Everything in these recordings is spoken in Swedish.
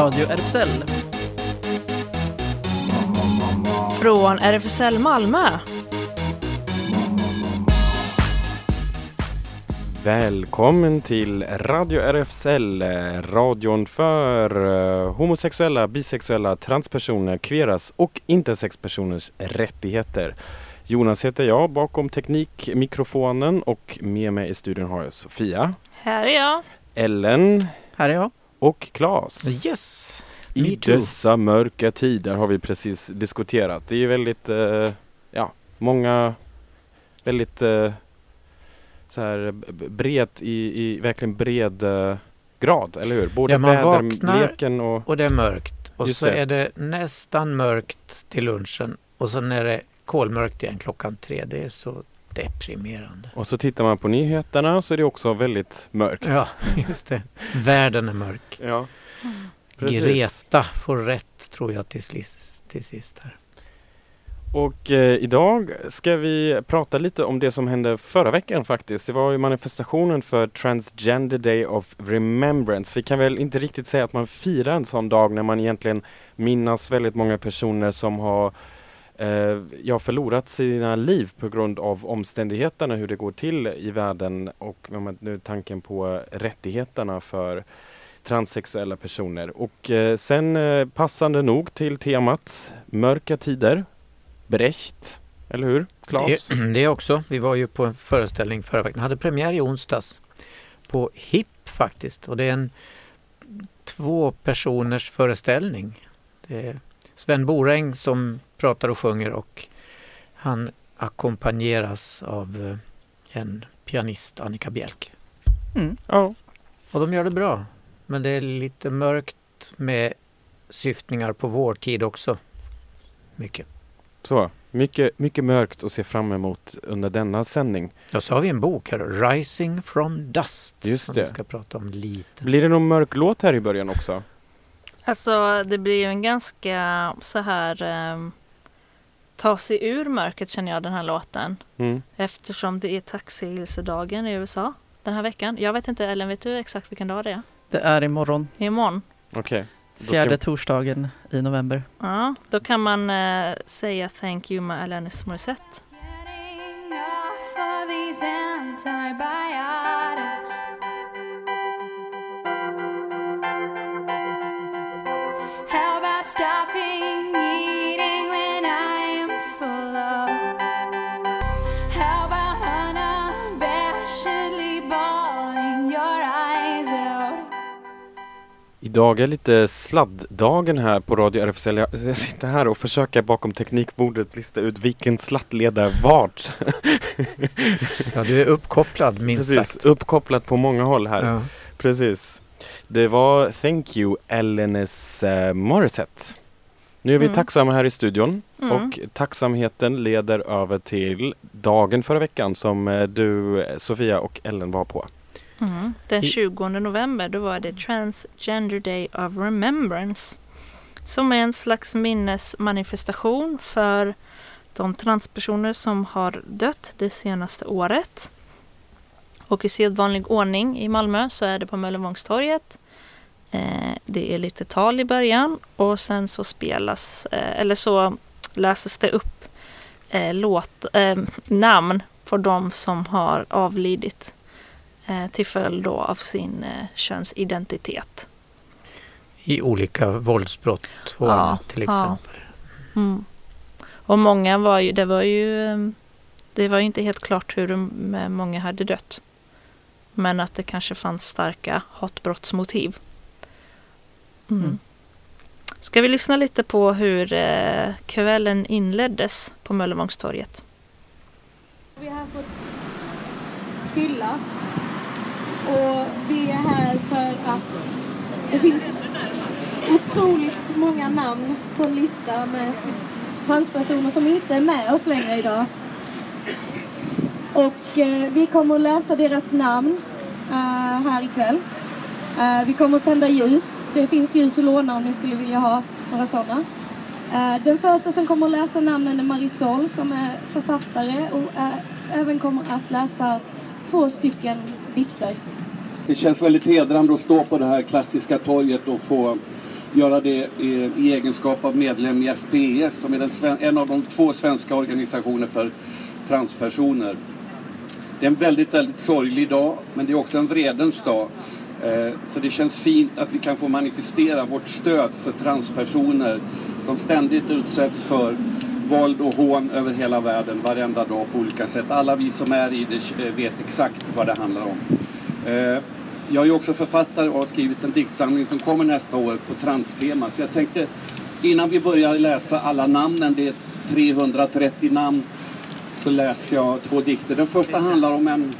Radio RFSL. Från RFSL Malmö. Välkommen till Radio RFSL, radion för eh, homosexuella, bisexuella, transpersoner, kveras och intersexpersoners rättigheter. Jonas heter jag bakom teknikmikrofonen och med mig i studion har jag Sofia, Här är jag. Ellen Här är jag. Och Claes. Yes! I too. dessa mörka tider har vi precis diskuterat. Det är väldigt, eh, ja, många väldigt eh, så här bred i, i verkligen bred eh, grad, eller hur? Både Ja, man väderleken och... Och det är mörkt. Och så det. är det nästan mörkt till lunchen. Och sen är det kolmörkt igen klockan tre. Det är så deprimerande. Och så tittar man på nyheterna så är det också väldigt mörkt. Ja, just det. Världen är mörk. Ja. Precis. Greta får rätt tror jag till, slis, till sist här. Och eh, idag ska vi prata lite om det som hände förra veckan faktiskt. Det var ju manifestationen för Transgender Day of Remembrance. Vi kan väl inte riktigt säga att man firar en sån dag när man egentligen minnas väldigt många personer som har Eh, ja, förlorat sina liv på grund av omständigheterna, hur det går till i världen och nu tanken på rättigheterna för transsexuella personer. Och eh, sen eh, passande nog till temat mörka tider Brecht, eller hur? Claes? Det, det också. Vi var ju på en föreställning förra veckan. Hade premiär i onsdags. På HIP faktiskt. Och det är en två personers föreställning. Det är Sven Boräng som pratar och sjunger och han ackompanjeras av eh, en pianist, Annika Bjelk. Mm. Ja. Och de gör det bra. Men det är lite mörkt med syftningar på vår tid också. Mycket. Så, mycket, mycket mörkt att se fram emot under denna sändning. Och så har vi en bok här, Rising from Dust. Just som det. vi ska prata om lite. Blir det någon mörk låt här i början också? Alltså det blir ju en ganska så här ehm, ta sig ur mörkret känner jag den här låten. Mm. Eftersom det är tacksägelsedagen i USA den här veckan. Jag vet inte Ellen, vet du exakt vilken dag det är? Det är imorgon, Imorgon. Okej. Ska- fjärde torsdagen i november. Ja, då kan man eh, säga thank you med Alanis Morissette. Idag är lite sladddagen här på Radio RFSL. Jag jag sitter här och försöker bakom teknikbordet lista ut vilken slatt leder vart. Ja, du är uppkopplad minst Precis, sagt. uppkopplat på många håll här. Ja. Precis. Det var Thank you Alanis uh, Morissette. Nu är vi Mm. tacksamma här i studion Mm. och tacksamheten leder över till dagen förra veckan som eh, du, eh, Sofia och Ellen var på. Mm. Den I- 20 november då var det Transgender Day of Remembrance. Som är en slags minnesmanifestation för de transpersoner som har dött det senaste året. Och i sedvanlig ordning i Malmö så är det på Möllevångstorget. Eh, det är lite tal i början och sen så spelas, eh, eller så läses det upp eh, låt, eh, namn på de som har avlidit till följd då av sin eh, könsidentitet. I olika våldsbrott Ja, till ja. exempel. Mm. Och många var ju, det var ju, eh, det var ju inte helt klart hur de, eh, många hade dött. Men att det kanske fanns starka hatbrottsmotiv. Mm. Mm. Ska vi lyssna lite på hur eh, kvällen inleddes på Möllevångstorget? Vi har fått hylla och vi är här för att det finns otroligt många namn på en lista med transpersoner som inte är med oss längre idag. Och eh, vi kommer att läsa deras namn eh, här ikväll. Eh, vi kommer att tända ljus. Det finns ljus att låna om ni skulle vilja ha några sådana. Eh, Den första som kommer att läsa namnen är Marisol som är författare och eh, även kommer att läsa två stycken dikter. Det känns väldigt hedrande att stå på det här klassiska torget och få göra det i, i egenskap av medlem i FPS som är den, en av de två svenska organisationer för transpersoner. Det är en väldigt, väldigt sorglig dag, men det är också en vredens dag. Eh, så det känns fint att vi kan få manifestera vårt stöd för transpersoner som ständigt utsätts för våld och hån över hela världen varenda dag på olika sätt. Alla vi som är i det eh, vet exakt vad det handlar om. Eh, Jag är också författare och har skrivit en diktsamling som kommer nästa år på transtema. Så jag tänkte innan vi börjar läsa alla namnen, det är 330 namn, så läser jag två dikter. Den första handlar om en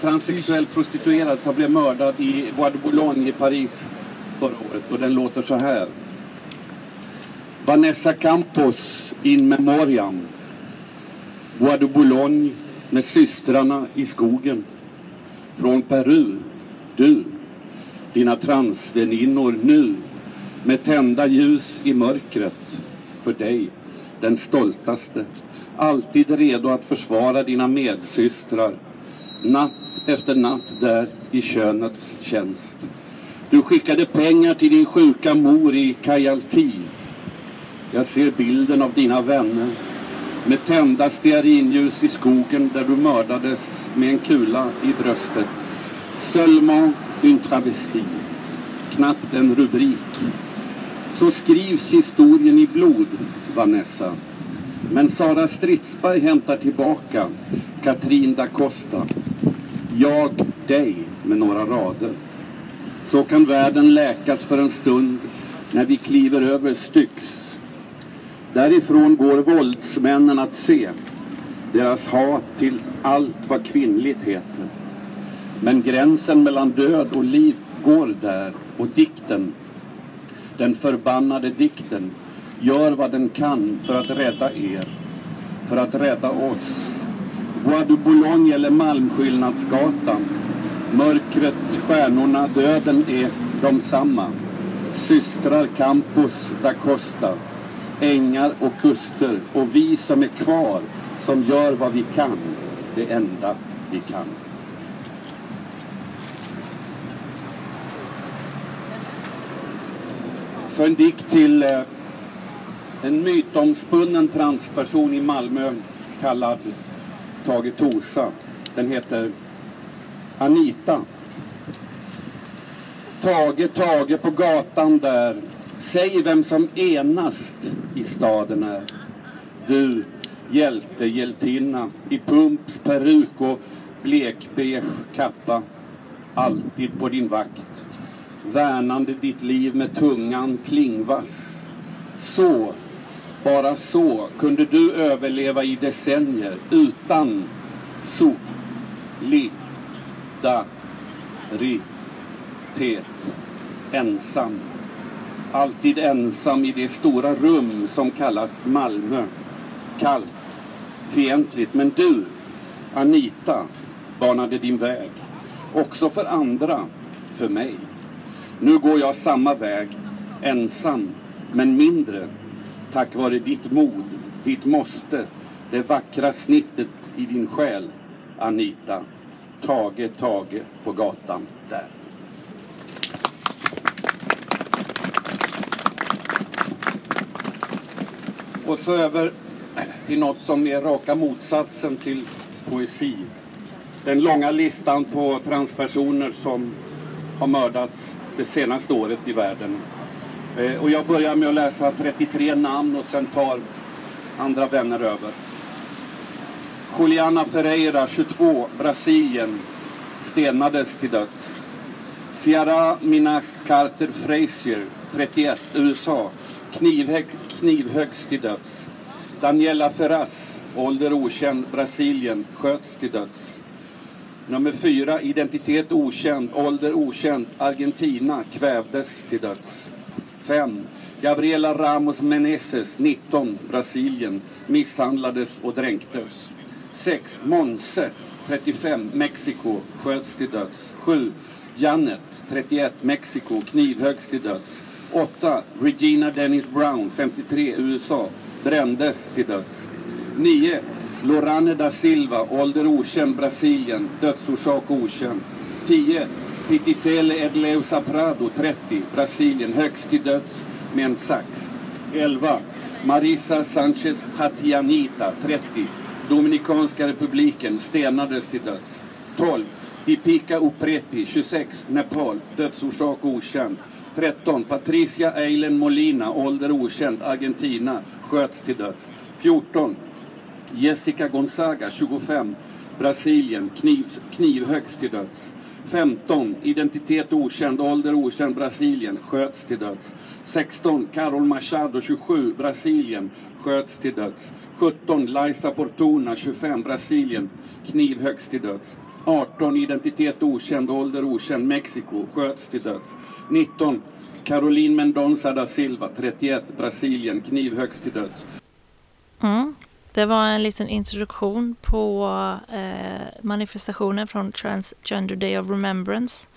transsexuell prostituerad som blev mördad i Bois de Boulogne i Paris förra året. Och den låter så här. Vanessa Campos in memoriam. Bois de Boulogne med systrarna i skogen. Från Peru, du, dina transväninnor nu med tända ljus i mörkret. För dig, den stoltaste, alltid redo att försvara dina medsystrar. Natt efter natt där i könets tjänst. Du skickade pengar till din sjuka mor i Kajalti. Jag ser bilden av dina vänner med tända stearinljus i skogen där du mördades med en kula i bröstet. Seulement une travesti. Knappt en rubrik. Så skrivs historien i blod, Vanessa. Men Sara Stridsberg hämtar tillbaka Katrin da Costa. Jag dig med några rader. Så kan världen läkas för en stund när vi kliver över Styx. Därifrån går våldsmännen att se. Deras hat till allt vad kvinnligt heter. Men gränsen mellan död och liv går där och dikten, den förbannade dikten, gör vad den kan för att rädda er, för att rädda oss. Bois Boulogne eller Malmskillnadsgatan. Mörkret, stjärnorna, döden är de samma. Systrar Campos da Costa. Ängar och kuster och vi som är kvar som gör vad vi kan. Det enda vi kan. Så en dikt till eh, en mytomspunnen transperson i Malmö kallad Tage Tosa. Den heter Anita. Tage, Tage på gatan där. Säg vem som enast i staden är. Du, hjälte, hjältinna i pumps peruk och blekbeige kappa. Alltid på din vakt. Värnande ditt liv med tungan klingvass. Så, bara så kunde du överleva i decennier utan solidaritet. Ensam. Alltid ensam i det stora rum som kallas Malmö. Kallt, fientligt. Men du, Anita, banade din väg. Också för andra, för mig. Nu går jag samma väg, ensam, men mindre. Tack vare ditt mod, ditt måste, det vackra snittet i din själ, Anita. Tage, Tage på gatan där. Och så över till något som är raka motsatsen till poesi. Den långa listan på transpersoner som har mördats det senaste året i världen. Eh, och jag börjar med att läsa 33 namn och sen tar andra vänner över. Juliana Ferreira, 22, Brasilien, stenades till döds. Ciara Mina Carter Frazier, 31, USA, knivhäkt knivhöggs till döds. Daniela Ferraz, ålder okänd, Brasilien, sköts till döds. Nummer fyra, identitet okänd, ålder okänd, Argentina, kvävdes till döds. Fem, Gabriela Ramos Meneses, 19, Brasilien, misshandlades och dränktes. Sex, Monse, 35, Mexiko, sköts till döds. Sju, Janet, 31, Mexiko, knivhöggs till döds. 8. Regina Dennis Brown, 53, USA, brändes till döds. 9. Lorane da Silva, ålder okänd, Brasilien, dödsorsak okänd. 10. Pititele Edleusa Prado 30, Brasilien, högst till döds med en sax. 11. Marisa Sanchez Hatianita 30, Dominikanska republiken, stenades till döds. 12. Pipika Upreti 26, Nepal, dödsorsak okänd. 13. Patricia Eilen Molina, ålder okänd, Argentina, sköts till döds. 14. Jessica Gonzaga, 25, Brasilien, kniv, knivhöggs till döds. 15. Identitet okänd, ålder okänd, Brasilien, sköts till döds. 16. Carol Machado, 27, Brasilien, sköts till döds. 17. Liza Portuna, 25, Brasilien, knivhöggs till döds. 18. Identitet okänd, ålder okänd, Mexiko, sköts till döds. 19. Caroline Mendonça da Silva, 31, Brasilien, knivhöggs till döds. Mm. Det var en liten introduktion på eh, manifestationen från Transgender Day of Remembrance.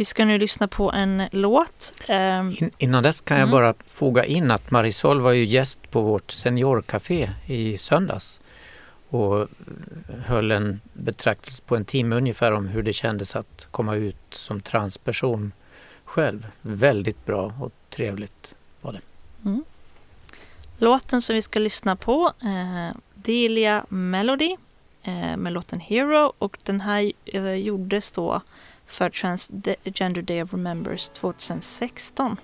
Vi ska nu lyssna på en låt. Eh, In, innan dess kan jag Mm. bara foga in att Marisol var ju gäst på vårt seniorcafé i söndags och höll en betraktelse på en timme ungefär om hur det kändes att komma ut som transperson själv. Väldigt bra och trevligt var det. låten som vi ska lyssna på, eh, Delia Melody eh, med låten Hero och den här eh, gjordes då för Transgender Day of Remembrance 2016.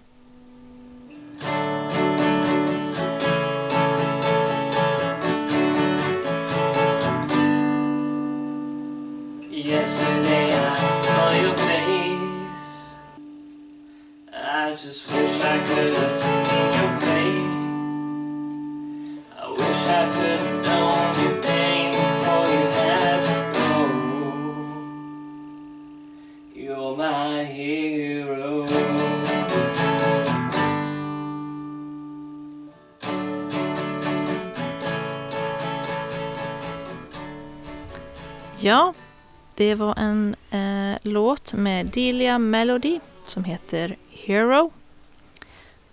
Yesterday I saw your face. I just wish I could have seen your face. I wish I could have my hero. Ja, det var en eh, låt med Delia Melody som heter Hero.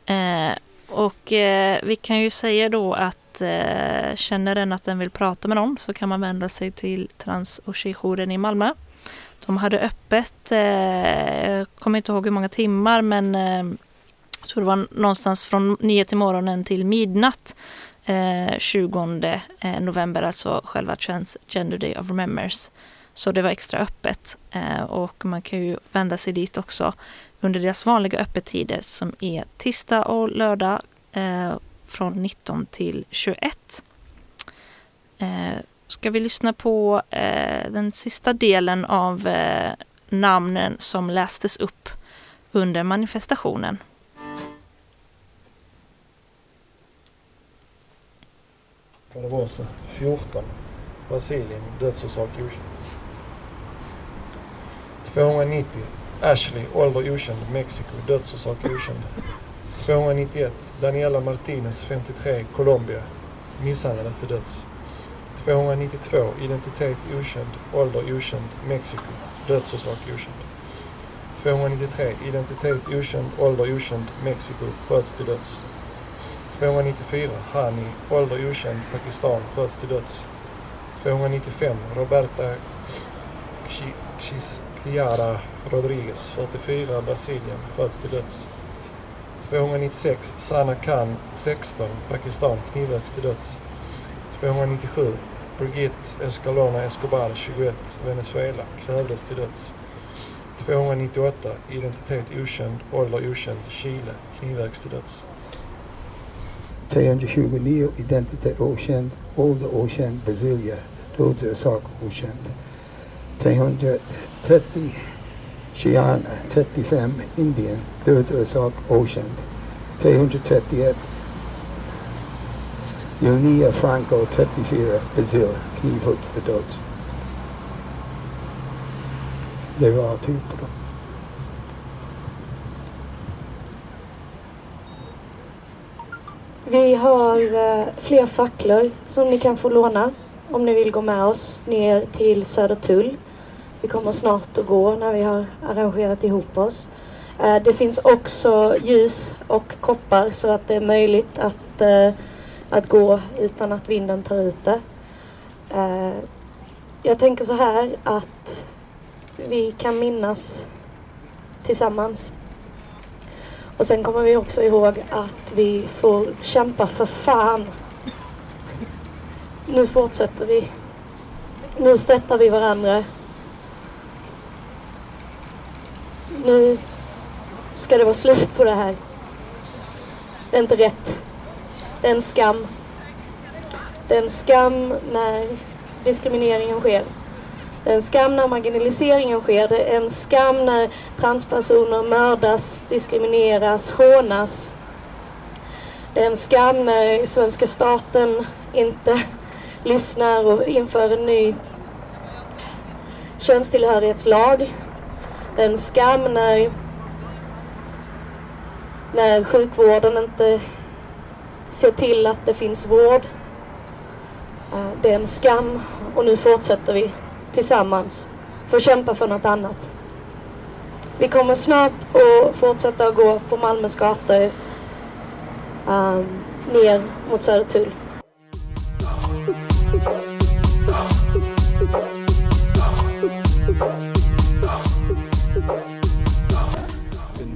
Eh, och eh, vi kan ju säga då att eh, känner den att den vill prata med någon så kan man vända sig till trans och tjejjouren i Malmö. De hade öppet, eh, jag kommer inte ihåg hur många timmar men eh, jag tror det var någonstans från 9 till morgonen till midnatt eh, 20 eh, november, alltså själva Transgender Day of Remembers. Så det var extra öppet eh, och man kan ju vända sig dit också under deras vanliga öppettider som är tisdag och lördag eh, från 19 till 21. Ska vi lyssna på eh, den sista delen av eh, namnen som lästes upp under manifestationen. Barbarossa 14. Brasilien, dödsorsak okänd. 290. Ashley, ålder okänd, Mexiko, dödsorsak okänd. 291. Daniela Martinez, 53, Colombia, misshandlades till döds. 292. Identitet okänd, ålder okänd, Mexiko, dödsorsak okänd. 293. Identitet okänd, ålder okänd, Mexiko, sköts till döds. 294. Hani, ålder okänd, Pakistan, sköts till döds. 295. Roberta Chisliara Rodriguez, 44, Brasilien, sköts till döds. 296. Sana Khan, 16, Pakistan, knivhöggs till döds. 297. Brigitte Escalona Escobar, 21, Venezuela, kvävdes till döds. 298. Identitet okänd, ålder okänd, Chile, knivhöggs till döds. 329 identitet okänd, ålder okänd, Brasilia, dödsorsak okänd. 330 Chiana, 35, Indien, dödsorsak okänd. 331 Julia Franco, 34, Brazil knivhuggs till döds. Det var typ på dem. Vi har eh, fler facklor som ni kan få låna om ni vill gå med oss ner till Södertull. Vi kommer snart att gå när vi har arrangerat ihop oss. Eh, det finns också ljus och koppar så att det är möjligt att, eh, att gå utan att vinden tar ut det. Eh, jag tänker så här att vi kan minnas tillsammans. Och sen kommer vi också ihåg att vi får kämpa för fan. Nu fortsätter vi. Nu stöttar vi varandra. Nu ska det vara slut på det här. Det är inte rätt. Det är en skam. Det är en skam när diskrimineringen sker. Det är en skam när marginaliseringen sker. Det är en skam när transpersoner mördas, diskrimineras, hånas. Det är en skam när svenska staten inte lyssnar och inför en ny könstillhörighetslag. Det är en skam när, när sjukvården inte Se till att det finns vård. Eh, det är en skam och nu fortsätter vi tillsammans för att kämpa för något annat. Vi kommer snart att fortsätta att gå på Malmös gator um, ner mot Södertull.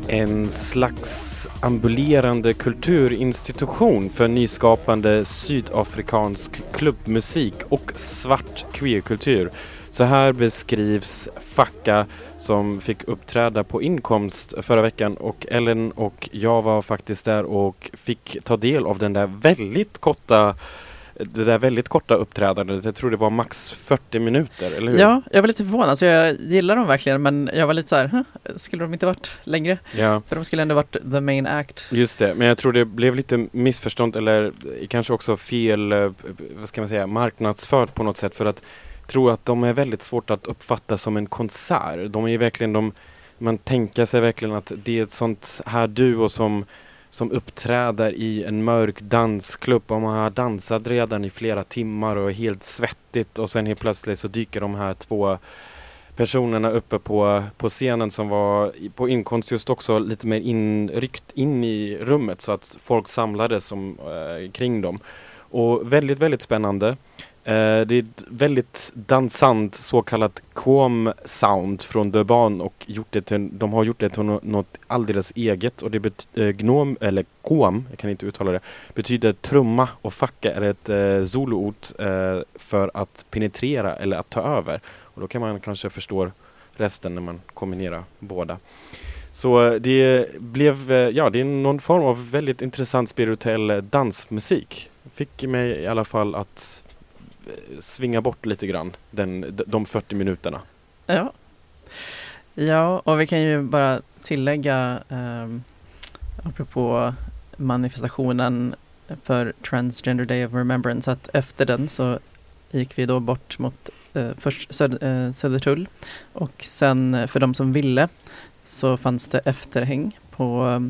En slags ambulerande kulturinstitution för nyskapande sydafrikansk klubbmusik och svart queerkultur. Så här beskrivs Facka som fick uppträda på inkomst förra veckan och Ellen och jag var faktiskt där och fick ta del av den där väldigt korta det där väldigt korta uppträdandet. Jag tror det var max 40 minuter, eller hur? Ja, jag var lite förvånad. Så jag gillar dem verkligen, men jag var lite så här, "Huh, skulle de inte varit längre? Ja. För de skulle ändå varit the main act. Just det, men jag tror det blev lite missförstånd eller kanske också fel, eh, vad ska man säga, marknadsfört på något sätt för att tror att de är väldigt svårt att uppfatta som en konsert. De är ju verkligen de, man tänker sig verkligen att det är ett sånt här duo som som uppträder i en mörk dansklubb och man har dansat redan i flera timmar och är helt svettigt och sen helt plötsligt så dyker de här två personerna uppe på, på scenen som var på inkomst just också lite mer inryckt in i rummet så att folk samlades som, eh, kring dem. Och väldigt, väldigt spännande. Eh, det är ett väldigt dansant så kallat kom-sound från Durban och gjort det till, de har gjort det till något alldeles eget och det betyder eh, gnom, eller kom, jag kan inte uttala det, betyder trumma och facka är ett eh, zuluord eh, för att penetrera eller att ta över. Och då kan man kanske förstå resten när man kombinerar båda. Så eh, det blev, ja det är någon form av väldigt intressant spirituell dansmusik. Fick mig i alla fall att svinga bort lite grann den, de 40 minuterna. Ja. Ja, och vi kan ju bara tillägga eh, apropå manifestationen för Transgender Day of Remembrance att efter den så gick vi då bort mot eh, först Söd, eh, Södertull och sen eh, för de som ville så fanns det efterhäng på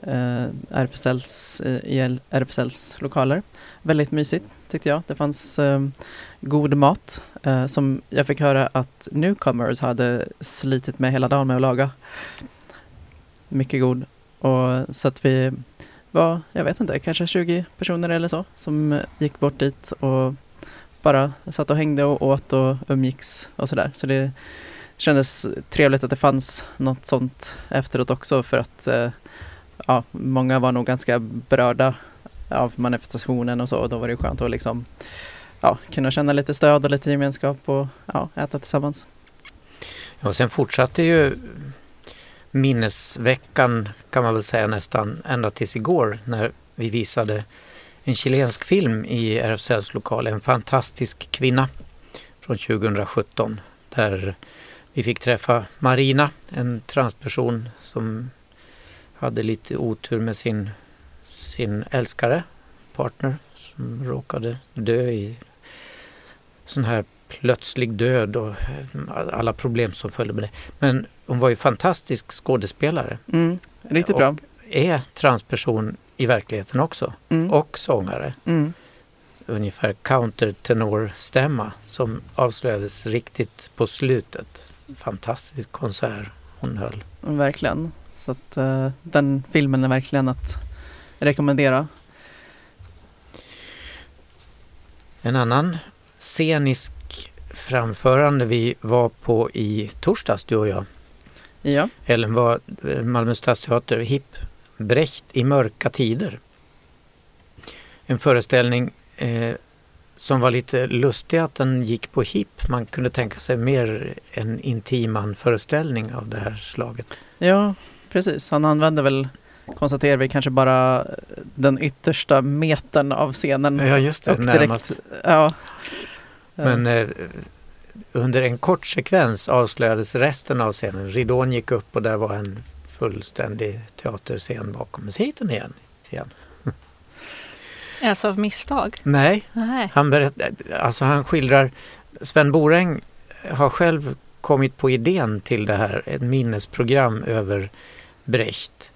eh, RFSLs, eh, i RFSLs lokaler. Väldigt mysigt tyckte jag. Det fanns eh, god mat eh, som jag fick höra att newcomers hade slitit med hela dagen med att laga. Mycket god. Och så att vi var, jag vet inte, kanske 20 personer eller så som gick bort dit och bara satt och hängde och åt och umgicks och sådär. Så det kändes trevligt att det fanns något sånt efteråt också för att eh, ja, många var nog ganska berörda av manifestationen och så och då var det skönt att liksom ja, kunna känna lite stöd och lite gemenskap och ja, äta tillsammans. Ja, och sen fortsatte ju minnesveckan kan man väl säga nästan ända tills igår när vi visade en chilensk film i RFSLs lokal, En fantastisk kvinna från 2017 där vi fick träffa Marina, en transperson som hade lite otur med sin, sin älskare, partner, som råkade dö i sån här plötslig död och eh, alla problem som följde med det. Men hon var ju fantastisk skådespelare. Mm, riktigt bra. Och är transperson i verkligheten också. Mm. Och sångare. Mm. Ungefär countertenorstämma som avslöjades riktigt på slutet. Fantastisk konsert hon höll. Verkligen. Så att eh, den filmen är verkligen att rekommendera. En annan scenisk framförande vi var på i torsdags, du och jag. Ja, Ellen var eh, Malmö stadsteater, Hipp Brecht i mörka tider. En föreställning eh, som var lite lustig att den gick på Hipp. Man kunde tänka sig mer en intiman föreställning av det här slaget. ja precis. Han använde väl, konstaterar vi, kanske bara den yttersta metern av scenen. Ja, just det. och närmast. direkt, ja. Men eh, under en kort sekvens avslöjades resten av scenen. Ridån gick upp och där var en fullständig teaterscen bakom. Men se hit den igen. igen. Alltså av misstag? Nej, Nej. han, berätt, alltså han skildrar... Sven Boräng har själv kommit på idén till det här, ett minnesprogram över Brecht.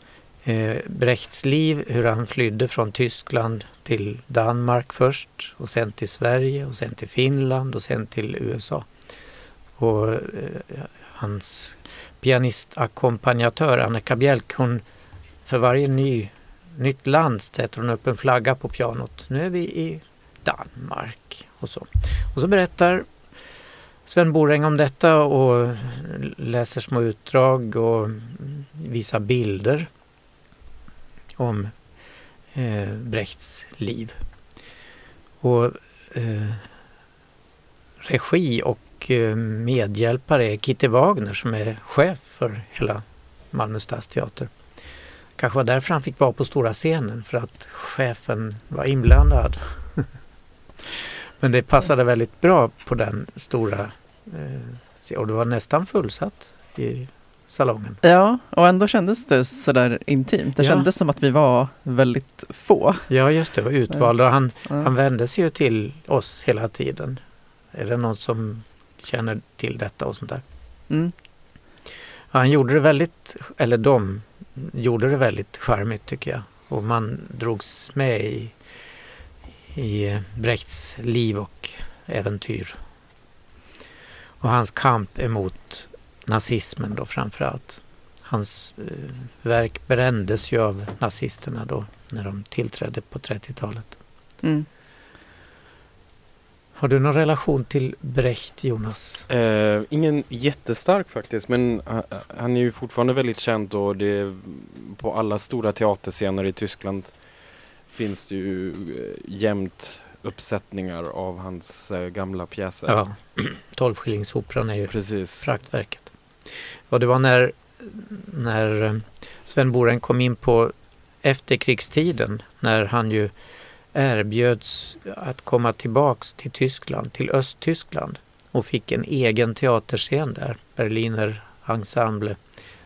Eh, Brechts liv, hur han flydde från Tyskland till Danmark först och sen till Sverige och sen till Finland och sen till USA. Och eh, hans pianistackompanjatör, Annika Bjelk, hon för varje ny, nytt land sätter hon upp en flagga på pianot. Nu är vi i Danmark och så. Och så berättar Sven Boräng om detta och läser små utdrag och visar bilder om eh, Brechts liv. Och eh, regi och eh, medhjälpare är Kitty Wagner som är chef för hela Malmö stadsteater. Kanske var därför han fick vara på stora scenen för att chefen var inblandad. Men det passade väldigt bra på den stora eh, och det var nästan fullsatt i salongen. ja, och ändå kändes det sådär intimt. Det Ja. kändes som att vi var väldigt få. Ja just det, och utvalda. Han, Ja. han vände sig ju till oss hela tiden. Är det någon som känner till detta och sånt där? Mm. Ja, han gjorde det väldigt, eller de gjorde det väldigt charmigt tycker jag. Och man drogs med i, i Brechts liv och äventyr. Och hans kamp emot nazismen då framförallt. Hans eh, verk brändes ju av nazisterna då när de tillträdde på 30-talet. Mm. Har du någon relation till Brecht, Jonas? Eh, ingen jättestark faktiskt men ha- han är ju fortfarande väldigt känd och det är på alla stora teaterscener i Tyskland finns det ju eh, jämt uppsättningar av hans eh, gamla pjäser. Ja, Tolvskillingsoperan är ju Precis. praktverket. Och det var när, när eh, Sven Boren kom in på efterkrigstiden när han ju erbjöds att komma tillbaks till Tyskland, till Östtyskland och fick en egen teaterscen där, Berliner Ensemble.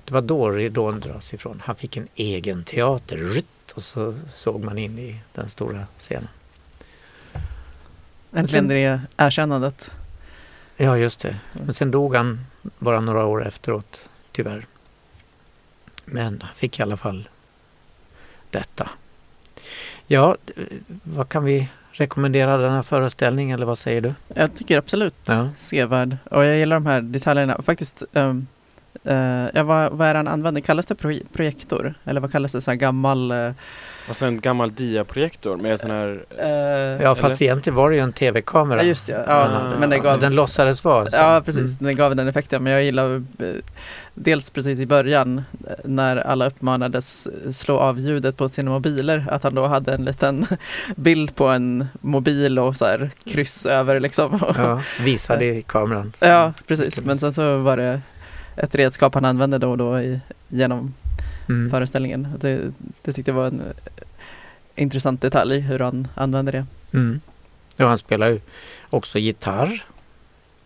Det var då ridån dras ifrån. Han fick en egen teater Rutt, och så såg man in i den stora scenen. Äntligen det erkännandet. Ja, just det. Men sen dog han bara några år efteråt, tyvärr. Men han fick i alla fall detta. Ja, vad kan vi rekommendera den här föreställningen eller vad säger du? Jag tycker absolut Ja. sevärd. Och jag gillar de här detaljerna. Faktiskt, um, ja, vad, vad är det han använder? Kallas det pro- projektor? Eller vad kallas det? Så här gammal... Och sen en gammal diaprojektor med sån här eh, Ja, fast Eller? egentligen var det ju en tv-kamera. Ja, just det. Ja, Ah. men det gav... Den låtsades vara. så. Ja, precis. Mm. Den gav den effekten. Men jag gillar dels precis i början när alla uppmanades slå av ljudet på sina mobiler. Att han då hade en liten bild på en mobil och så här kryss över liksom. Ja, visade i kameran. Så- Ja, precis. Men sen så var det ett redskap han använde då och då i, genom Mm. föreställningen. Det, det tyckte jag var en intressant detalj hur han använde det. Mm. Ja, han spelar ju också gitarr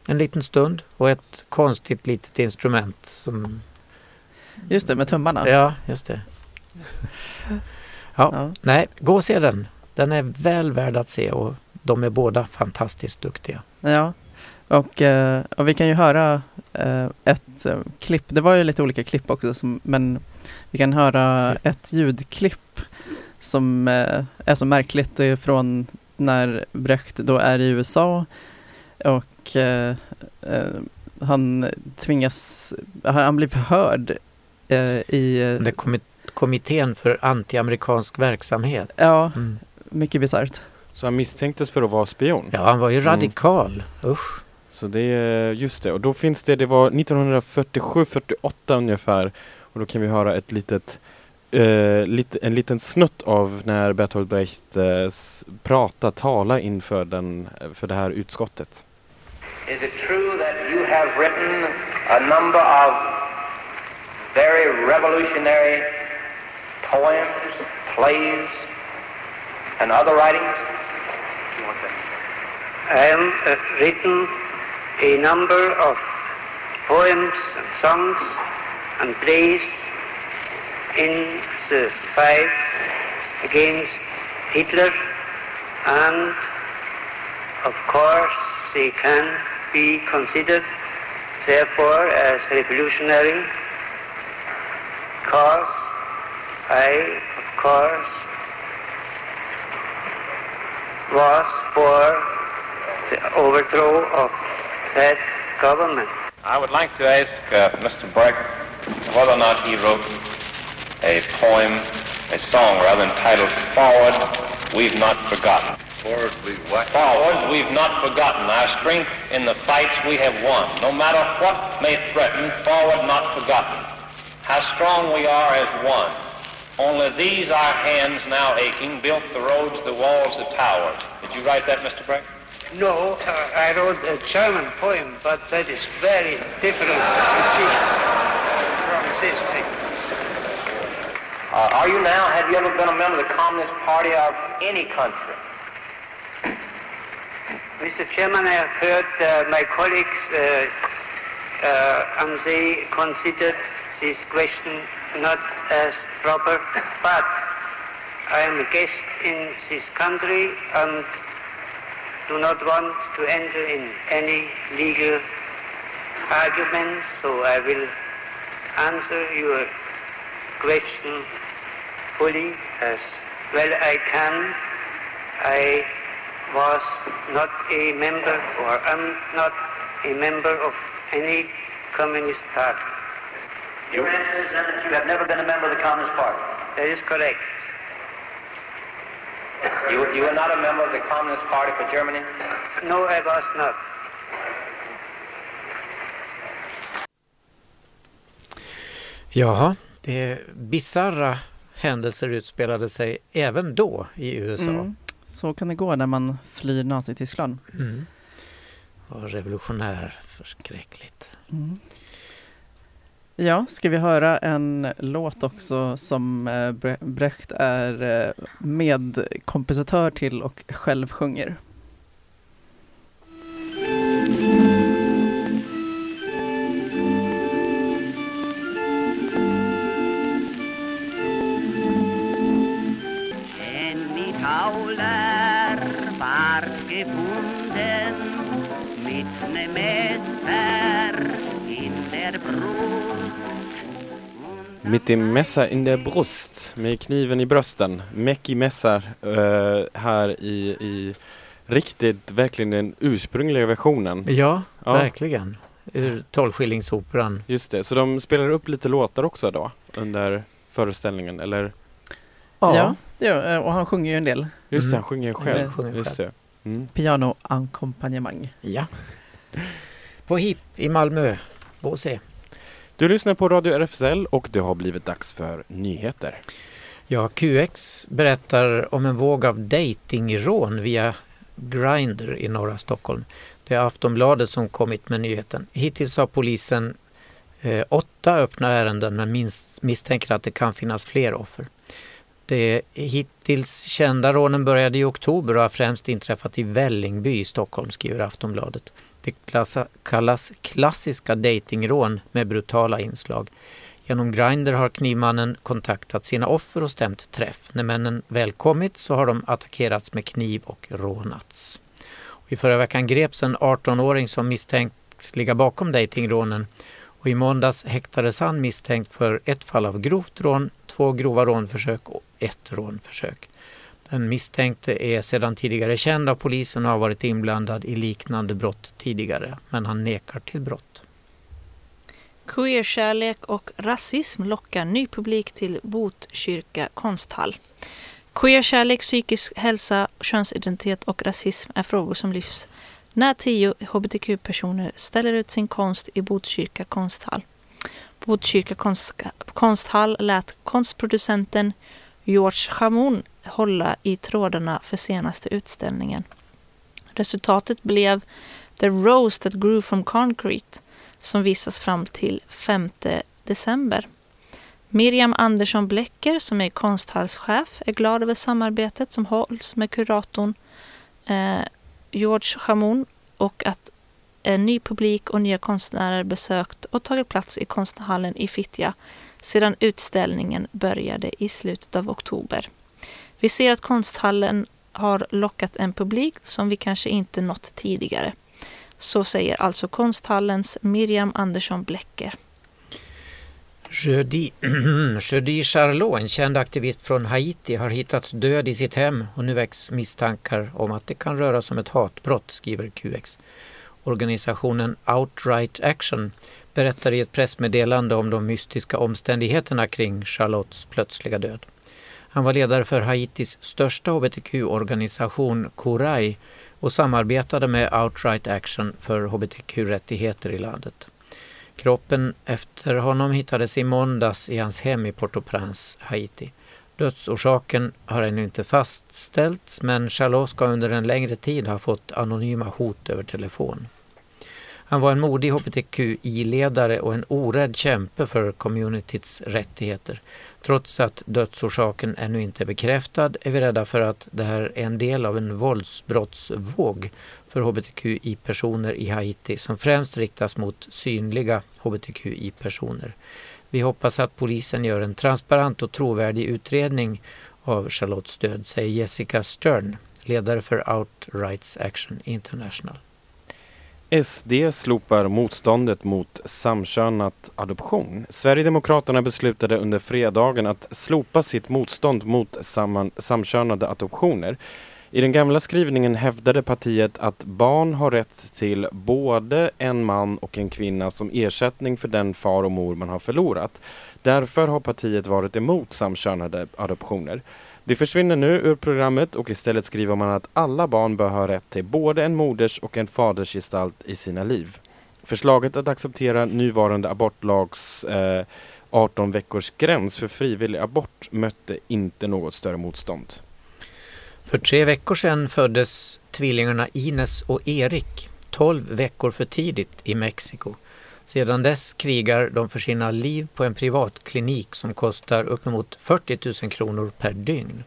en liten stund och ett konstigt litet instrument som... Just det, med tummarna. Ja, just det. Ja, Ja. nej, gå och se den. Den är väl värd att se och de är båda fantastiskt duktiga. Ja, och, eh, och vi kan ju höra eh, ett eh, klipp. Det var ju lite olika klipp också, som, men vi kan höra ett ljudklipp som är så märkligt. Det är från när Brecht då är i USA och han tvingas, han blir förhörd i... Det kommit, kommittén för antiamerikansk verksamhet. Ja, Mm. mycket bisarrt. Så han misstänktes för att vara spion. Ja, han var ju Mm. radikal. Usch. Så det är just det. Och då finns det, det var 1947-48 ungefär. Och då kan vi höra ett litet, eh, lite, en liten snutt av när Bertolt Brecht eh, pratar, talar inför den, för det här utskottet. Is it true that you have written a number of very revolutionary poems, plays, and other writings? I have uh, written a number of poems and songs and plays in the fight against Hitler. And of course they can be considered therefore as revolutionary because I of course was for the overthrow of that government. I would like to ask uh, Mr. Brecht whether or not he wrote a poem, a song rather, entitled Forward, We've Not Forgotten. Forward, we've what? Forward, we've not forgotten our strength in the fights we have won. No matter what may threaten, forward, not forgotten. How strong we are as one. Only these our hands now aching built the roads, the walls, the towers. Did you write that, Mr. Brecht? No, uh, I wrote a German poem, but that is very different you see, from this thing. Uh, are you now, have you ever been a member of the Communist Party of any country? Mr. Chairman, I have heard uh, my colleagues uh, uh, and they considered this question not as proper, but I am a guest in this country and do not want to enter in any legal arguments, so I will answer your question fully as well I can. I was not a member or am not a member of any communist party. Your answer is that you have never been a member of the Communist Party. That is correct. You, you are not a member of the Communist Party for Germany? No, I was not. Jaha, det bisarra händelser utspelade sig även då i USA. Mm. Så kan det gå när man flyr Nazityskland. Mm. Och revolutionär, förskräckligt. Mm. Ja, ska vi höra en låt också som eh, Brecht är eh, medkompositör till och själv sjunger. Mitt i mässa in der brust med kniven i brösten. Mecki mässar eh, här i, i riktigt, verkligen den ursprungliga versionen. Ja, Ja. verkligen. Ur Tolvskillingsoperan. Just det, så de spelar upp lite låtar också då under föreställningen, eller? Ja, ja eh, och han sjunger ju en del. Just det, Mm. han sjunger själv. Han sjunger Just det. Mm. Pianoackompanjemang. Ja. På HIP i Malmö. Gå och se. Du lyssnar på Radio RFSL och det har blivit dags för nyheter. Ja, QX berättar om en våg av datingrån via Grindr i norra Stockholm. Det är Aftonbladet som kommit med nyheten. Hittills har polisen eh, åtta öppna ärenden men minst, misstänker att det kan finnas fler offer. De hittills kända rånen började i oktober och har främst inträffat i Vällingby i Stockholm, skriver Aftonbladet. Det kallas klassiska datingrån med brutala inslag. Genom Grindr har knivmannen kontaktat sina offer och stämt träff. När männen väl kommit så har de attackerats med kniv och rånats. Och I förra veckan greps en 18-åring som misstänks ligga bakom datingrånen och i måndags häktades han misstänkt för ett fall av grovt rån, två grova rånförsök och ett rånförsök. Den misstänkte är sedan tidigare känd av polisen och har varit inblandad i liknande brott tidigare, men han nekar till brott. Queerkärlek och rasism lockar ny publik till Botkyrka konsthall. Queerkärlek, psykisk hälsa, könsidentitet och rasism är frågor som lyfts när tio hbtq-personer ställer ut sin konst i Botkyrka konsthall. Botkyrka konst, konsthall lät konstproducenten George Chamoun hålla i trådarna för senaste utställningen. Resultatet blev The Rose That Grew From Concrete som visas fram till 5 december. Miriam Andersson Blecker som är konsthallschef är glad över samarbetet som hålls med kuratorn eh, George Chamoun och att en ny publik och nya konstnärer besökt och tagit plats i konsthallen i Fittja sedan utställningen började i slutet av oktober. Vi ser att konsthallen har lockat en publik som vi kanske inte nått tidigare. Så säger alltså konsthallens Miriam Andersson Blecker. Jeudi, Jeudi Charlot, en känd aktivist från Haiti, har hittats död i sitt hem och nu väcks misstankar om att det kan röra sig om ett hatbrott, skriver QX. Organisationen Outright Action berättar i ett pressmeddelande om de mystiska omständigheterna kring Charlottes plötsliga död. Han var ledare för Haitis största hbtq-organisation Korai och samarbetade med Outright Action för hbtq-rättigheter i landet. Kroppen efter honom hittades i måndags i hans hem i Port-au-Prince, Haiti. Dödsorsaken har ännu inte fastställts men Charlot ska under en längre tid ha fått anonyma hot över telefon. Han var en modig hbtqi-ledare och en orädd kämpe för communityts rättigheter. Trots att dödsorsaken ännu inte är bekräftad är vi rädda för att det här är en del av en våldsbrottsvåg för hbtqi-personer i Haiti som främst riktas mot synliga hbtqi-personer. Vi hoppas att polisen gör en transparent och trovärdig utredning av Charlottes död, säger Jessica Stern, ledare för Outrights Action International. SD slopar motståndet mot samkönat adoption. Sverigedemokraterna beslutade under fredagen att slopa sitt motstånd mot samman, samkönade adoptioner. I den gamla skrivningen hävdade partiet att barn har rätt till både en man och en kvinna som ersättning för den far och mor man har förlorat. Därför har partiet varit emot samkönade adoptioner. Det försvinner nu ur programmet och istället skriver man att alla barn bör ha rätt till både en moders och en fadersgestalt i sina liv. Förslaget att acceptera nuvarande abortlags eh, 18 veckors gräns för frivillig abort mötte inte något större motstånd. För tre veckor sedan föddes tvillingarna Ines och Erik, 12 veckor för tidigt, i Mexiko. Sedan dess krigar de för sina liv på en privatklinik som kostar uppemot 40 000 kronor per dygn.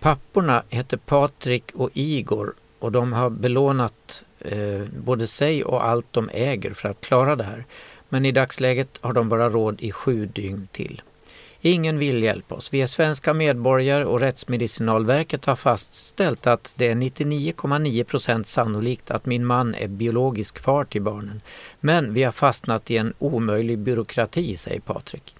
Papporna heter Patrik och Igor och de har belånat eh, både sig och allt de äger för att klara det här. Men i dagsläget har de bara råd i sju dygn till. Ingen vill hjälpa oss. Vi är svenska medborgare och Rättsmedicinalverket har fastställt att det är 99,9 procent sannolikt att min man är biologisk far till barnen. Men vi har fastnat i en omöjlig byråkrati, säger Patrik.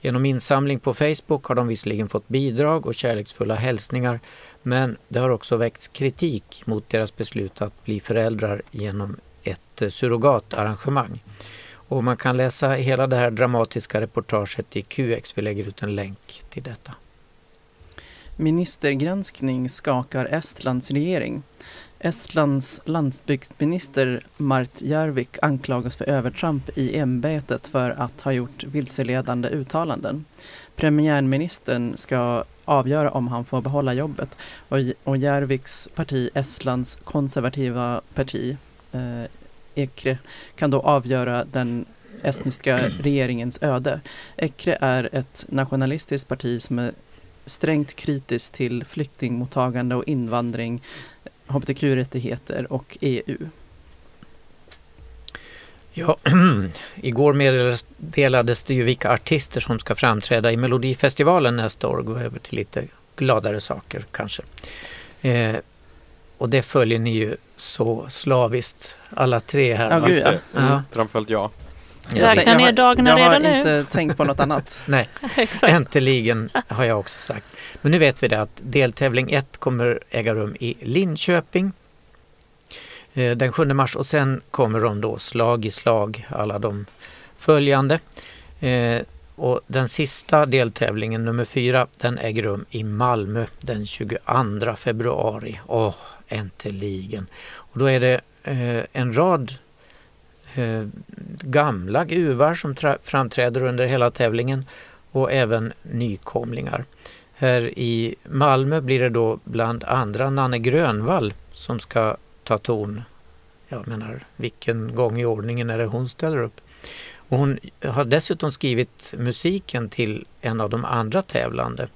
Genom insamling på Facebook har de visserligen fått bidrag och kärleksfulla hälsningar men det har också väckts kritik mot deras beslut att bli föräldrar genom ett eh, surrogatarrangemang. Och man kan läsa hela det här dramatiska reportaget i QX. Vi lägger ut en länk till detta. Ministergranskning skakar Estlands regering. Estlands landsbygdsminister Mart Järvik anklagas för övertramp i ämbetet för att ha gjort vilseledande uttalanden. Premiärministern ska avgöra om han får behålla jobbet och, och Järviks parti, Estlands konservativa parti, eh, Ekre kan då avgöra den estniska regeringens öde. Ekre är ett nationalistiskt parti som är strängt kritiskt till flyktingmottagande och invandring, hbtq-rättigheter och EU. Ja, igår meddelades det ju vilka artister som ska framträda i Melodifestivalen nästa år. Gå över till lite gladare saker kanske. Eh, och det följer ni ju så slaviskt alla tre här. Ja, gud, ja. Mm, ja. Framförallt jag. Räknar ner dagarna redan nu? Jag har inte tänkt på något annat. Nej, äntligen har jag också sagt. Men nu vet vi det att deltävling 1 kommer äga rum i Linköping eh, den 7 mars och sen kommer de då slag i slag, alla de följande. Eh, och den sista deltävlingen, nummer fyra, den äger rum i Malmö den 22 februari. Åh, äntligen! Och då är det eh, en rad eh, gamla guvar som framträder under hela tävlingen och även nykomlingar. Här i Malmö blir det då bland andra Nanne Grönvall som ska ta ton. Jag menar, vilken gång i ordningen är det hon ställer upp? Och hon har dessutom skrivit musiken till en av de andra tävlande,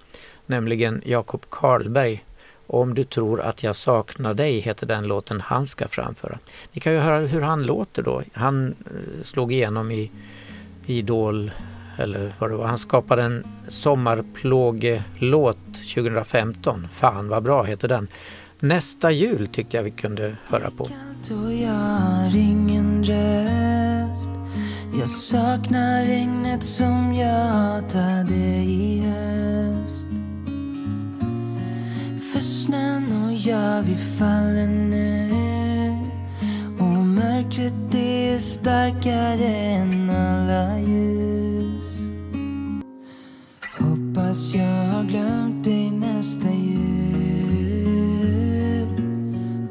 nämligen Jakob Karlberg. Om du tror att jag saknar dig heter den låten han ska framföra. Vi kan ju höra hur han låter då. Han eh, slog igenom i Idol, eller vad det var. Han skapade en sommarplågelåt 2015. Fan vad bra heter den. Nästa jul tyckte jag vi kunde höra på. Och jag har ingen röst Jag saknar regnet som jag hatade i och vi faller nu Och mörkret det är starkare än alla ljus Hoppas jag har glömt dig nästa jul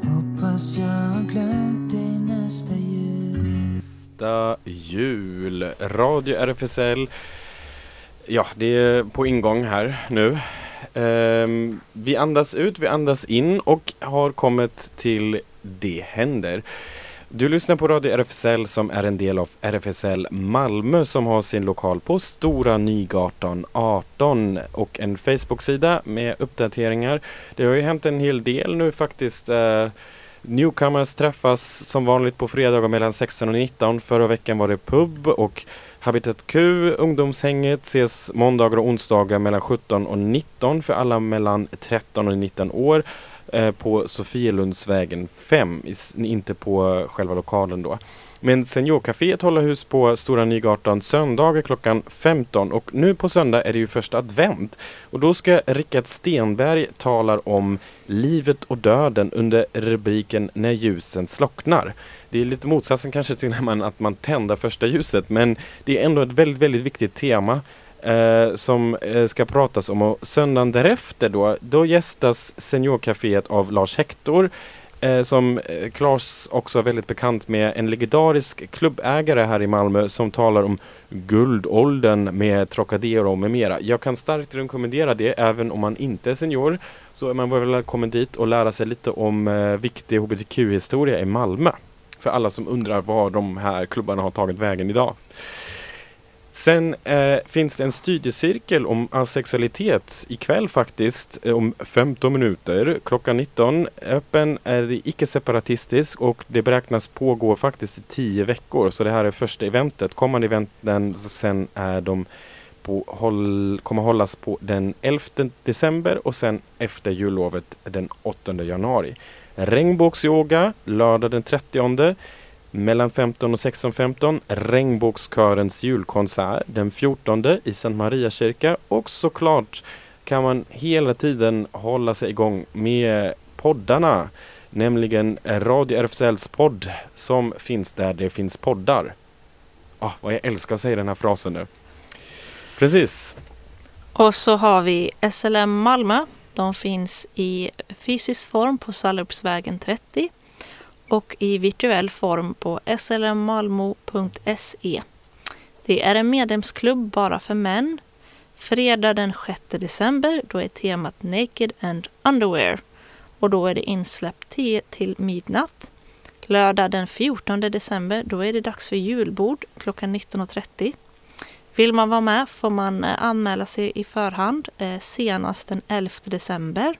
Hoppas jag har glömt dig nästa jul Nästa jul. Radio RFSL. Ja, det är på ingång här nu. Ehm, vi andas ut, vi andas in och har kommit till Det händer. Du lyssnar på Radio RFSL som är en del av RFSL Malmö som har sin lokal på Stora Nygatan 18 och en Facebook-sida med uppdateringar. Det har ju hänt en hel del nu faktiskt. Eh, Newcomers träffas som vanligt på fredagar mellan 16 och 19. Förra veckan var det pub och Habitat Q, ungdomshänget, ses måndagar och onsdagar mellan 17 och 19 för alla mellan 13 och 19 år eh, på Sofielundsvägen 5, inte på själva lokalen då. Men Seniorcaféet håller hus på Stora Nygatan söndagar klockan 15 och nu på söndag är det ju första advent. Och då ska Rickard Stenberg tala om livet och döden under rubriken När ljusen slocknar. Det är lite motsatsen kanske till när man, att man tänder första ljuset men det är ändå ett väldigt, väldigt viktigt tema eh, som eh, ska pratas om och söndagen därefter då, då gästas Seniorcaféet av Lars Hector eh, som eh, Claes också är väldigt bekant med, en legendarisk klubbägare här i Malmö som talar om guldåldern med Trocadero med mera. Jag kan starkt rekommendera det även om man inte är senior. Så är man välkommen dit och lära sig lite om eh, viktig hbtq-historia i Malmö. För alla som undrar var de här klubbarna har tagit vägen idag. Sen eh, finns det en studiecirkel om asexualitet ikväll faktiskt eh, om 15 minuter klockan 19. Öppen är icke-separatistisk och det beräknas pågå faktiskt i 10 veckor så det här är första eventet. Kommande eventen sen är de på, håll, kommer hållas på den 11 december och sen efter jullovet den 8 januari. Regnbågsyoga lördag den 30 mellan 15 och 16.15 Regnbågskörens julkonsert den 14 i Sankt Maria kyrka och såklart kan man hela tiden hålla sig igång med poddarna. Nämligen Radio RFSLs podd som finns där det finns poddar. Ah, vad jag älskar att säga den här frasen nu. Precis. Och så har vi SLM Malmö. De finns i fysisk form på Sallerupsvägen 30 och i virtuell form på slmmalmo.se. Det är en medlemsklubb bara för män. Fredag den 6 december då är temat Naked and Underwear och då är det insläpp 10 till midnatt. Lördag den 14 december då är det dags för julbord klockan 19.30. Vill man vara med får man eh, anmäla sig i förhand eh, senast den 11 december.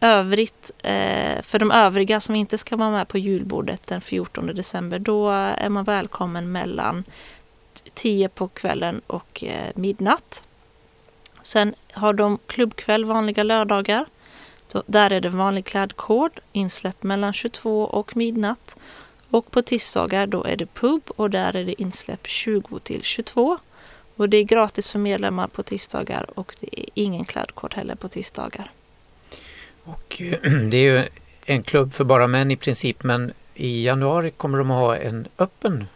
Övrigt, eh, för de övriga som inte ska vara med på julbordet den 14 december, då är man välkommen mellan 10 på kvällen och midnatt. Sen har de klubbkväll vanliga lördagar. Där är det vanlig klädkod, insläpp mellan 22 och midnatt. Och på tisdagar då är det pub och där är det insläpp 20 till 22. Och det är gratis för medlemmar på tisdagar och det är ingen klädkod heller på tisdagar. Och eh, det är ju en klubb för bara män i princip men i januari kommer de att ha en öppen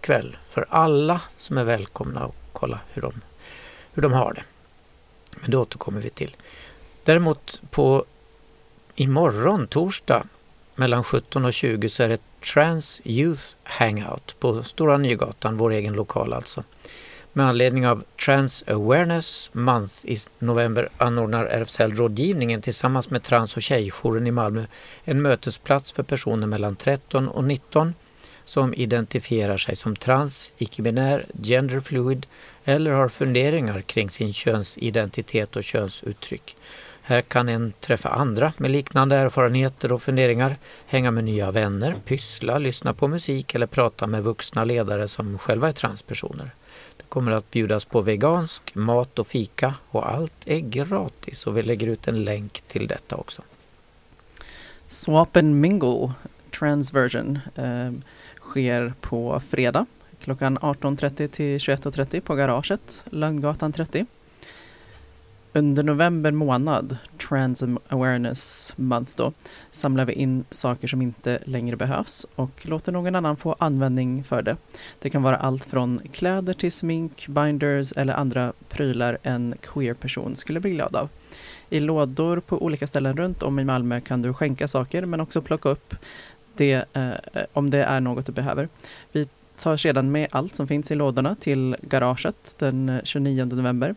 kväll för alla som är välkomna och kolla hur de, hur de har det. Men det återkommer vi till. Däremot på imorgon, torsdag, mellan 17 och 20 så är det Trans Youth Hangout på Stora Nygatan, vår egen lokal alltså. Med anledning av Trans Awareness Month i november anordnar RFSL Rådgivningen tillsammans med Trans och tjejjouren i Malmö en mötesplats för personer mellan 13 och 19 som identifierar sig som trans, icke-binär, genderfluid eller har funderingar kring sin könsidentitet och könsuttryck. Här kan en träffa andra med liknande erfarenheter och funderingar, hänga med nya vänner, pyssla, lyssna på musik eller prata med vuxna ledare som själva är transpersoner. Det kommer att bjudas på vegansk mat och fika och allt är gratis och vi lägger ut en länk till detta också. Swap and Mingle Transversion eh, sker på fredag klockan 18.30 till 21.30 på garaget, Lönngatan 30. Under november månad, Trans Awareness Month då, samlar vi in saker som inte längre behövs och låter någon annan få användning för det. Det kan vara allt från kläder till smink, binders eller andra prylar en queer person skulle bli glad av. I lådor på olika ställen runt om i Malmö kan du skänka saker men också plocka upp det eh, om det är något du behöver. Vi tar sedan med allt som finns i lådorna till garaget den 29 november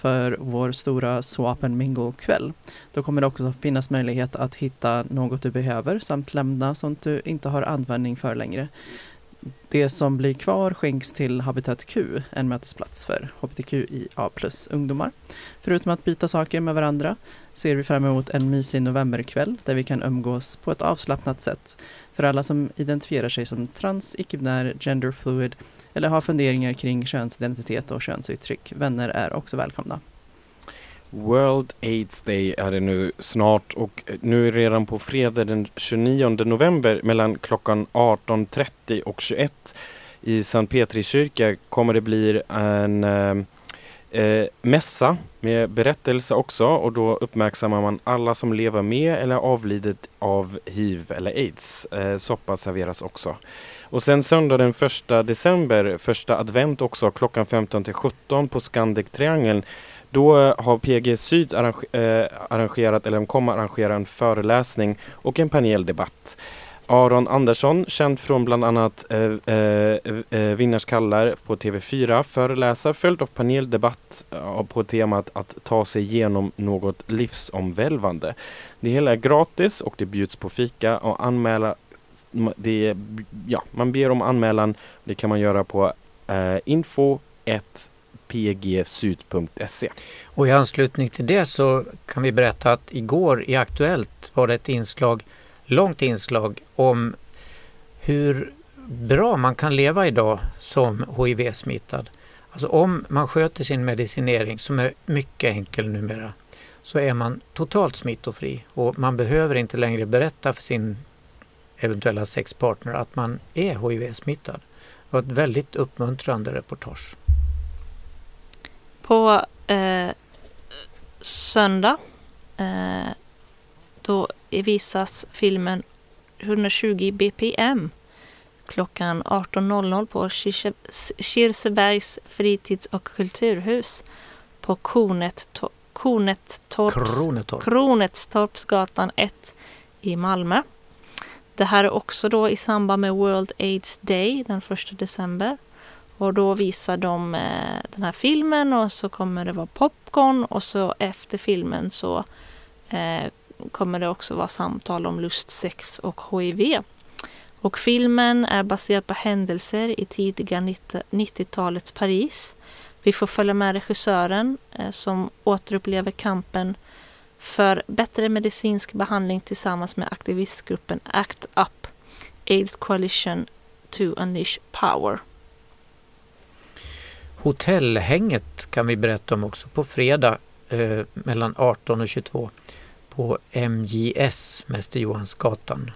för vår stora Swap and Mingle-kväll. Då kommer det också finnas möjlighet att hitta något du behöver samt lämna sånt du inte har användning för längre. Det som blir kvar skänks till Habitat Q, en mötesplats för hbtqia plus ungdomar. Förutom att byta saker med varandra ser vi fram emot en mysig novemberkväll där vi kan umgås på ett avslappnat sätt. För alla som identifierar sig som trans, icke-binär, genderfluid eller har funderingar kring könsidentitet och könsuttryck. Vänner är också välkomna. World AIDS Day är det nu snart och nu är redan på fredag den 29 november mellan klockan 18.30 och 21 i Sankt Petri kyrka kommer det bli en eh, eh, mässa med berättelse också och då uppmärksammar man alla som lever med eller avlidit av hiv eller aids. Eh, soppa serveras också. Och sen söndag den första december, första advent också, klockan 15 till 17 på Scandic Triangeln. Då eh, har PG Syd eh, arrangerat, eller de kommer arrangera en föreläsning och en paneldebatt. Aron Andersson, känd från bland annat eh, eh, eh Vinnars kallar på TV4, föreläsar följt av paneldebatt på temat att ta sig igenom något livsomvälvande. Det hela är gratis och det bjuds på fika och anmäla det, ja, man ber om anmälan. Det kan man göra på eh, info pgsyd.se. Och i anslutning till det så kan vi berätta att igår i Aktuellt var det ett inslag, långt inslag om hur bra man kan leva idag som HIV-smittad. Alltså om man sköter sin medicinering som är mycket enkel numera så är man totalt smittofri och man behöver inte längre berätta för sin eventuella sexpartner att man är HIV-smittad. Det var ett väldigt uppmuntrande reportage. På eh, söndag eh, då visas filmen 120 BPM klockan 18.00 på Kirsebergs fritids och kulturhus på Kornet, Kornettorps, Kronetstorpsgatan 1 i Malmö. Det här är också då i samband med World AIDS Day den 1 december. Och då visar de eh, den här filmen och så kommer det vara popcorn och så efter filmen så eh, kommer det också vara samtal om lust, sex och HIV. Och filmen är baserad på händelser i tidiga 90-talets Paris. Vi får följa med regissören eh, som återupplever kampen för bättre medicinsk behandling tillsammans med aktivistgruppen ACT UP, AIDS Coalition to Unleash Power. Hotellhänget kan vi berätta om också på fredag eh, mellan 18 och 22 på MJS, Mäster Johansgatan.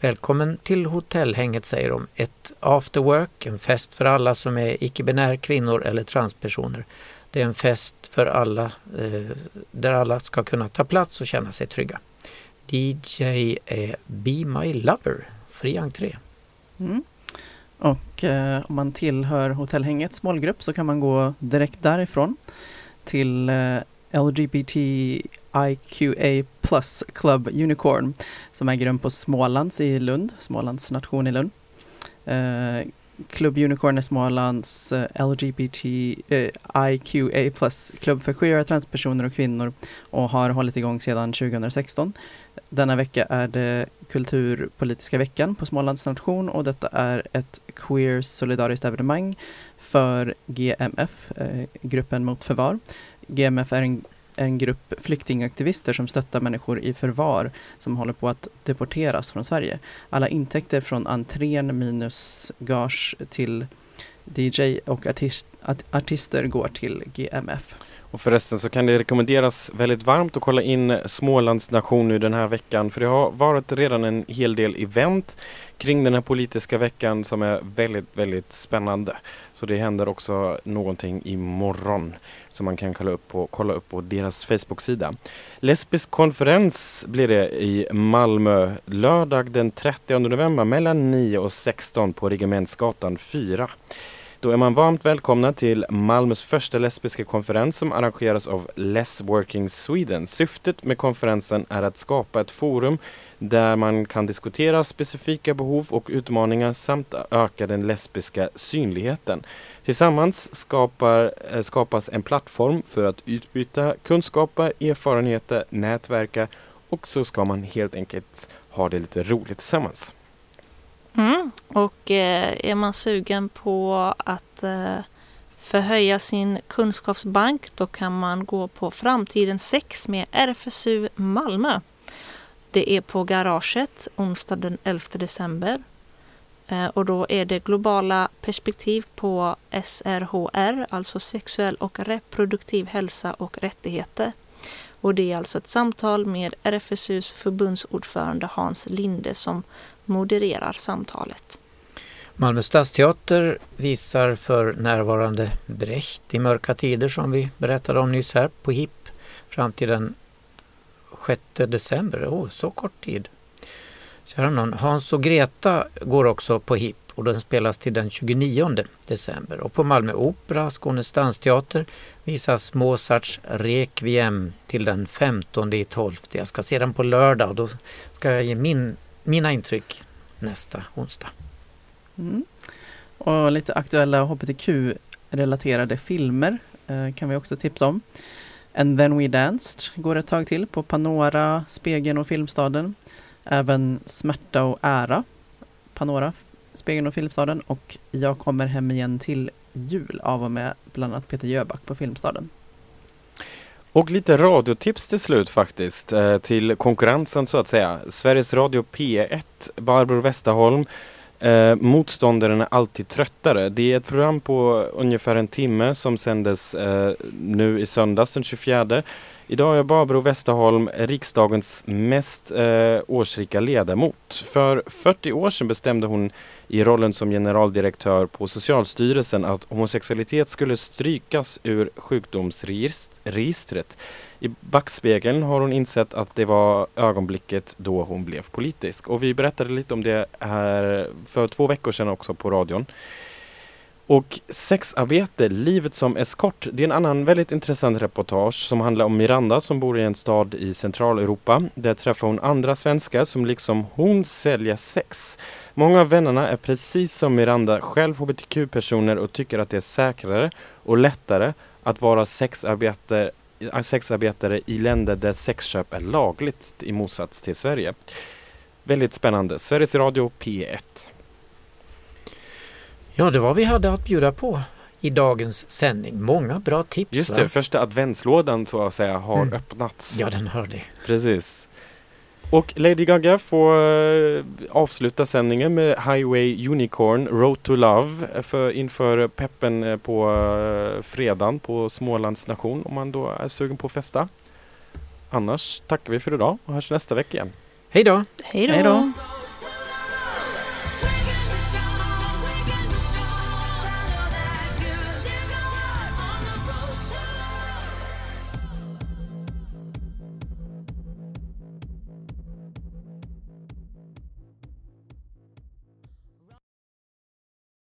Välkommen till hotellhänget säger de. Ett after work, en fest för alla som är icke-binär kvinnor eller transpersoner. Det är en fest för alla eh, där alla ska kunna ta plats och känna sig trygga. DJ är Be My Lover, fri entré. Mm. Och eh, om man tillhör Hotellhängets målgrupp så kan man gå direkt därifrån till eh, LGBTIQA plus Club Unicorn som äger rum på Smålands i Lund, Smålands nation i Lund. Eh, Klubb Unicorn i Smålands eh, LGBTIQA eh, plus klubb för queera, transpersoner och kvinnor och har hållit igång sedan 2016. Denna vecka är det Kulturpolitiska veckan på Smålands nation och detta är ett queer solidariskt evenemang för GMF, eh, gruppen mot förvar. GMF är en, en grupp flyktingaktivister som stöttar människor i förvar som håller på att deporteras från Sverige. Alla intäkter från entrén minus gage till DJ och artist, att artister går till GMF. Och förresten så kan det rekommenderas väldigt varmt att kolla in Smålands nation nu den här veckan för det har varit redan en hel del event kring den här politiska veckan som är väldigt, väldigt spännande. Så det händer också någonting imorgon som man kan kolla upp på, kolla upp på deras Facebook-sida. Lesbisk konferens blir det i Malmö lördag den 30 november mellan 9 och 16 på Regementsgatan 4. Då är man varmt välkomna till Malmös första lesbiska konferens som arrangeras av Less Working Sweden. Syftet med konferensen är att skapa ett forum där man kan diskutera specifika behov och utmaningar samt öka den lesbiska synligheten. Tillsammans skapar, eh, skapas en plattform för att utbyta kunskaper, erfarenheter, nätverka och så ska man helt enkelt ha det lite roligt tillsammans. Mm. Och eh, är man sugen på att eh, förhöja sin kunskapsbank då kan man gå på Framtiden 6 med RFSU Malmö. Det är på Garaget onsdag den 11 december. Eh, och då är det globala perspektiv på SRHR, alltså sexuell och reproduktiv hälsa och rättigheter. Och det är alltså ett samtal med RFSUs förbundsordförande Hans Linde som modererar samtalet. Malmö stadsteater visar för närvarande Brecht i mörka tider som vi berättade om nyss här på HIP fram till den 6 december. Oh, så kort tid. Kära någon. Hans och Greta går också på HIP och den spelas till den 29 december. Och på Malmö Opera, Skånes dansteater visas Mozarts Requiem till den 15 i 12. Jag ska se den på lördag och då ska jag ge min, mina intryck nästa onsdag. Mm. Och lite aktuella hbtq-relaterade filmer eh, kan vi också tipsa om. And then we danced går ett tag till på Panora, Spegeln och Filmstaden. Även Smärta och ära, Panora, Spegeln och Filmstaden och Jag kommer hem igen till jul av och med bland annat Peter Jöback på Filmstaden. Och lite radiotips till slut faktiskt, eh, till konkurrensen så att säga. Sveriges Radio P1, Barbro Westerholm, eh, Motståndaren är alltid tröttare. Det är ett program på ungefär en timme som sändes eh, nu i söndags den 24. Idag är Barbro Westerholm riksdagens mest eh, årsrika ledamot. För 40 år sedan bestämde hon i rollen som generaldirektör på Socialstyrelsen att homosexualitet skulle strykas ur sjukdomsregistret. I backspegeln har hon insett att det var ögonblicket då hon blev politisk. Och vi berättade lite om det här för två veckor sedan också på radion. Och sexarbete, livet som eskort, det är en annan väldigt intressant reportage som handlar om Miranda som bor i en stad i Centraleuropa. Där träffar hon andra svenskar som liksom hon säljer sex. Många av vännerna är precis som Miranda själv hbtq-personer och tycker att det är säkrare och lättare att vara sexarbetare, sexarbetare i länder där sexköp är lagligt i motsats till Sverige. Väldigt spännande. Sveriges Radio P1. Ja, det var vi hade att bjuda på i dagens sändning. Många bra tips. Just det, va? första adventslådan så att säga har Mm. öppnats. Ja, den hör det. Precis. Och Lady Gaga får eh, avsluta sändningen med Highway Unicorn Road to Love för, inför peppen eh, på uh, fredagen på Smålands nation om man då är sugen på att festa. Annars tackar vi för idag och hörs nästa vecka igen. Hej då! Hej då!